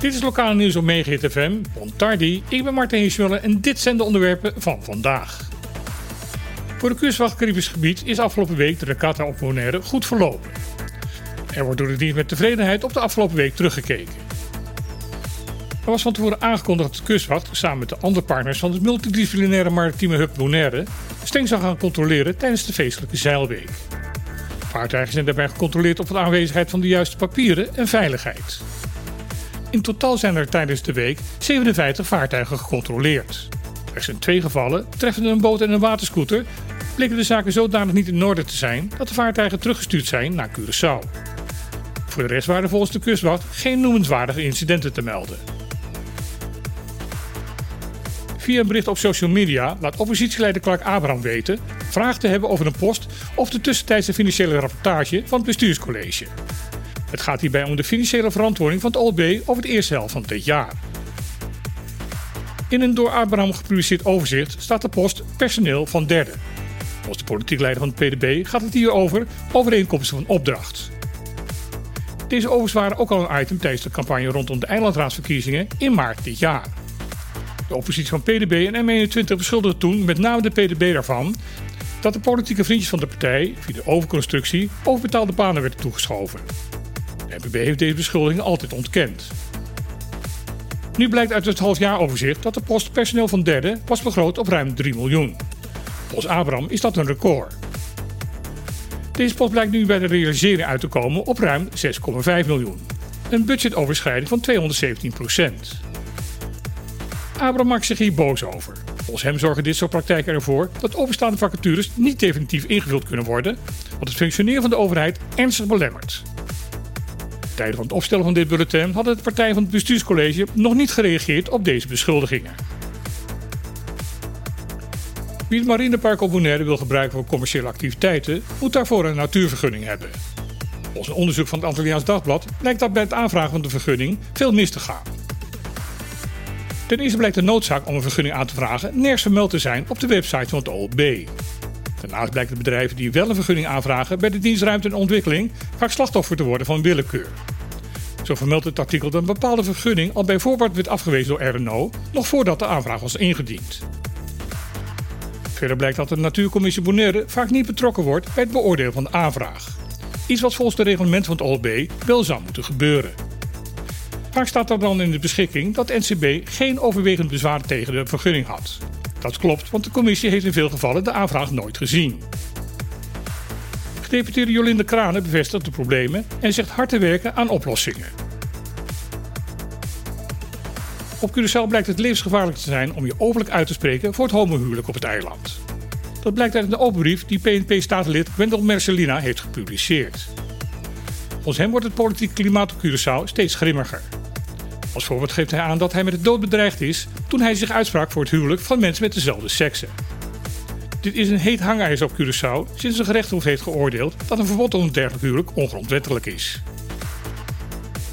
Dit is lokale nieuws op Megahit FM. Tardi, ik ben Martin Hirschmuller en dit zijn de onderwerpen van vandaag. Voor de kustwacht Caribisch gebied is afgelopen week de regatta op Bonaire goed verlopen. Er wordt door de dienst met tevredenheid op de afgelopen week teruggekeken. Er was van tevoren aangekondigd dat de kustwacht samen met de andere partners van het multidisciplinaire maritieme hub Bonaire streng zou gaan controleren tijdens de feestelijke zeilweek. Vaartuigen zijn daarbij gecontroleerd op de aanwezigheid van de juiste papieren en veiligheid. In totaal zijn er tijdens de week 57 vaartuigen gecontroleerd. Er zijn twee gevallen, treffende een boot en een waterscooter, bleken de zaken zodanig niet in orde te zijn dat de vaartuigen teruggestuurd zijn naar Curaçao. Voor de rest waren volgens de kustwacht geen noemenswaardige incidenten te melden. Via een bericht op social media laat oppositieleider Clark Abraham weten vragen te hebben over een post of de tussentijdse financiële rapportage van het bestuurscollege. Het gaat hierbij om de financiële verantwoording van het OLB over het eerste helft van dit jaar. In een door Abraham gepubliceerd overzicht staat de post personeel van derde. Volgens de politiek leider van het PDB gaat het hier over overeenkomsten van opdracht. Deze overigens waren ook al een item tijdens de campagne rondom de eilandraadsverkiezingen in maart dit jaar. De oppositie van PDB en M21 beschuldigde toen met name de PDB ervan dat de politieke vriendjes van de partij via de overconstructie overbetaalde banen werden toegeschoven. De MPB heeft deze beschuldiging altijd ontkend. Nu blijkt uit het halfjaaroverzicht dat de post personeel van derde was begroot op ruim 3 miljoen. Volgens Abraham is dat een record. Deze post blijkt nu bij de realisering uit te komen op ruim 6,5 miljoen. Een budgetoverschrijding van 217 procent. Abraham maakt zich hier boos over. Volgens hem zorgen dit soort praktijken ervoor dat overstaande vacatures niet definitief ingevuld kunnen worden, wat het functioneren van de overheid ernstig belemmert tijden van het opstellen van dit bulletin hadden de partijen van het bestuurscollege nog niet gereageerd op deze beschuldigingen. Wie het marinepark op wil gebruiken voor commerciële activiteiten, moet daarvoor een natuurvergunning hebben. Volgens een onderzoek van het Antilliaans Dagblad blijkt dat bij het aanvragen van de vergunning veel mis te gaan. Ten eerste blijkt de noodzaak om een vergunning aan te vragen nergens vermeld te zijn op de website van het OLB. Daarnaast blijkt de bedrijven die wel een vergunning aanvragen bij de dienstruimte en ontwikkeling vaak slachtoffer te worden van willekeur. Zo vermeldt het artikel dat een bepaalde vergunning al bij voorbaat werd afgewezen door RNO, nog voordat de aanvraag was ingediend. Verder blijkt dat de Natuurcommissie Bonaire vaak niet betrokken wordt bij het beoordelen van de aanvraag. Iets wat volgens de reglement van het OLB wel zou moeten gebeuren. Vaak staat er dan in de beschikking dat NCB geen overwegend bezwaar tegen de vergunning had. Dat klopt, want de commissie heeft in veel gevallen de aanvraag nooit gezien. Gedeputeerde Jolinde Kranen bevestigt de problemen en zegt hard te werken aan oplossingen. Op Curaçao blijkt het levensgevaarlijk te zijn om je openlijk uit te spreken voor het homohuwelijk op het eiland. Dat blijkt uit een open brief die PNP-statenlid Wendel Mercelina heeft gepubliceerd. Volgens hem wordt het politieke klimaat op Curaçao steeds grimmiger. Als voorbeeld geeft hij aan dat hij met de dood bedreigd is toen hij zich uitsprak voor het huwelijk van mensen met dezelfde seksen. Dit is een heet hangijzer op Curaçao sinds de gerechtshof heeft geoordeeld dat een verbod op een dergelijk huwelijk ongrondwettelijk is.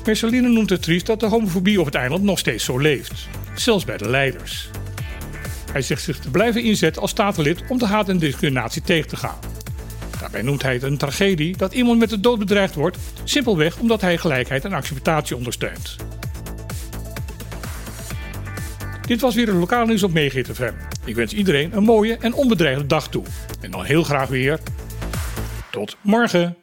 Merceline noemt het triest dat de homofobie op het eiland nog steeds zo leeft, zelfs bij de leiders. Hij zegt zich te blijven inzetten als statenlid om de haat en discriminatie tegen te gaan. Daarbij noemt hij het een tragedie dat iemand met de dood bedreigd wordt, simpelweg omdat hij gelijkheid en acceptatie ondersteunt. Dit was weer een lokaal nieuws op Megahit FM. Ik wens iedereen een mooie en onbedreigde dag toe. En dan heel graag weer. Tot morgen.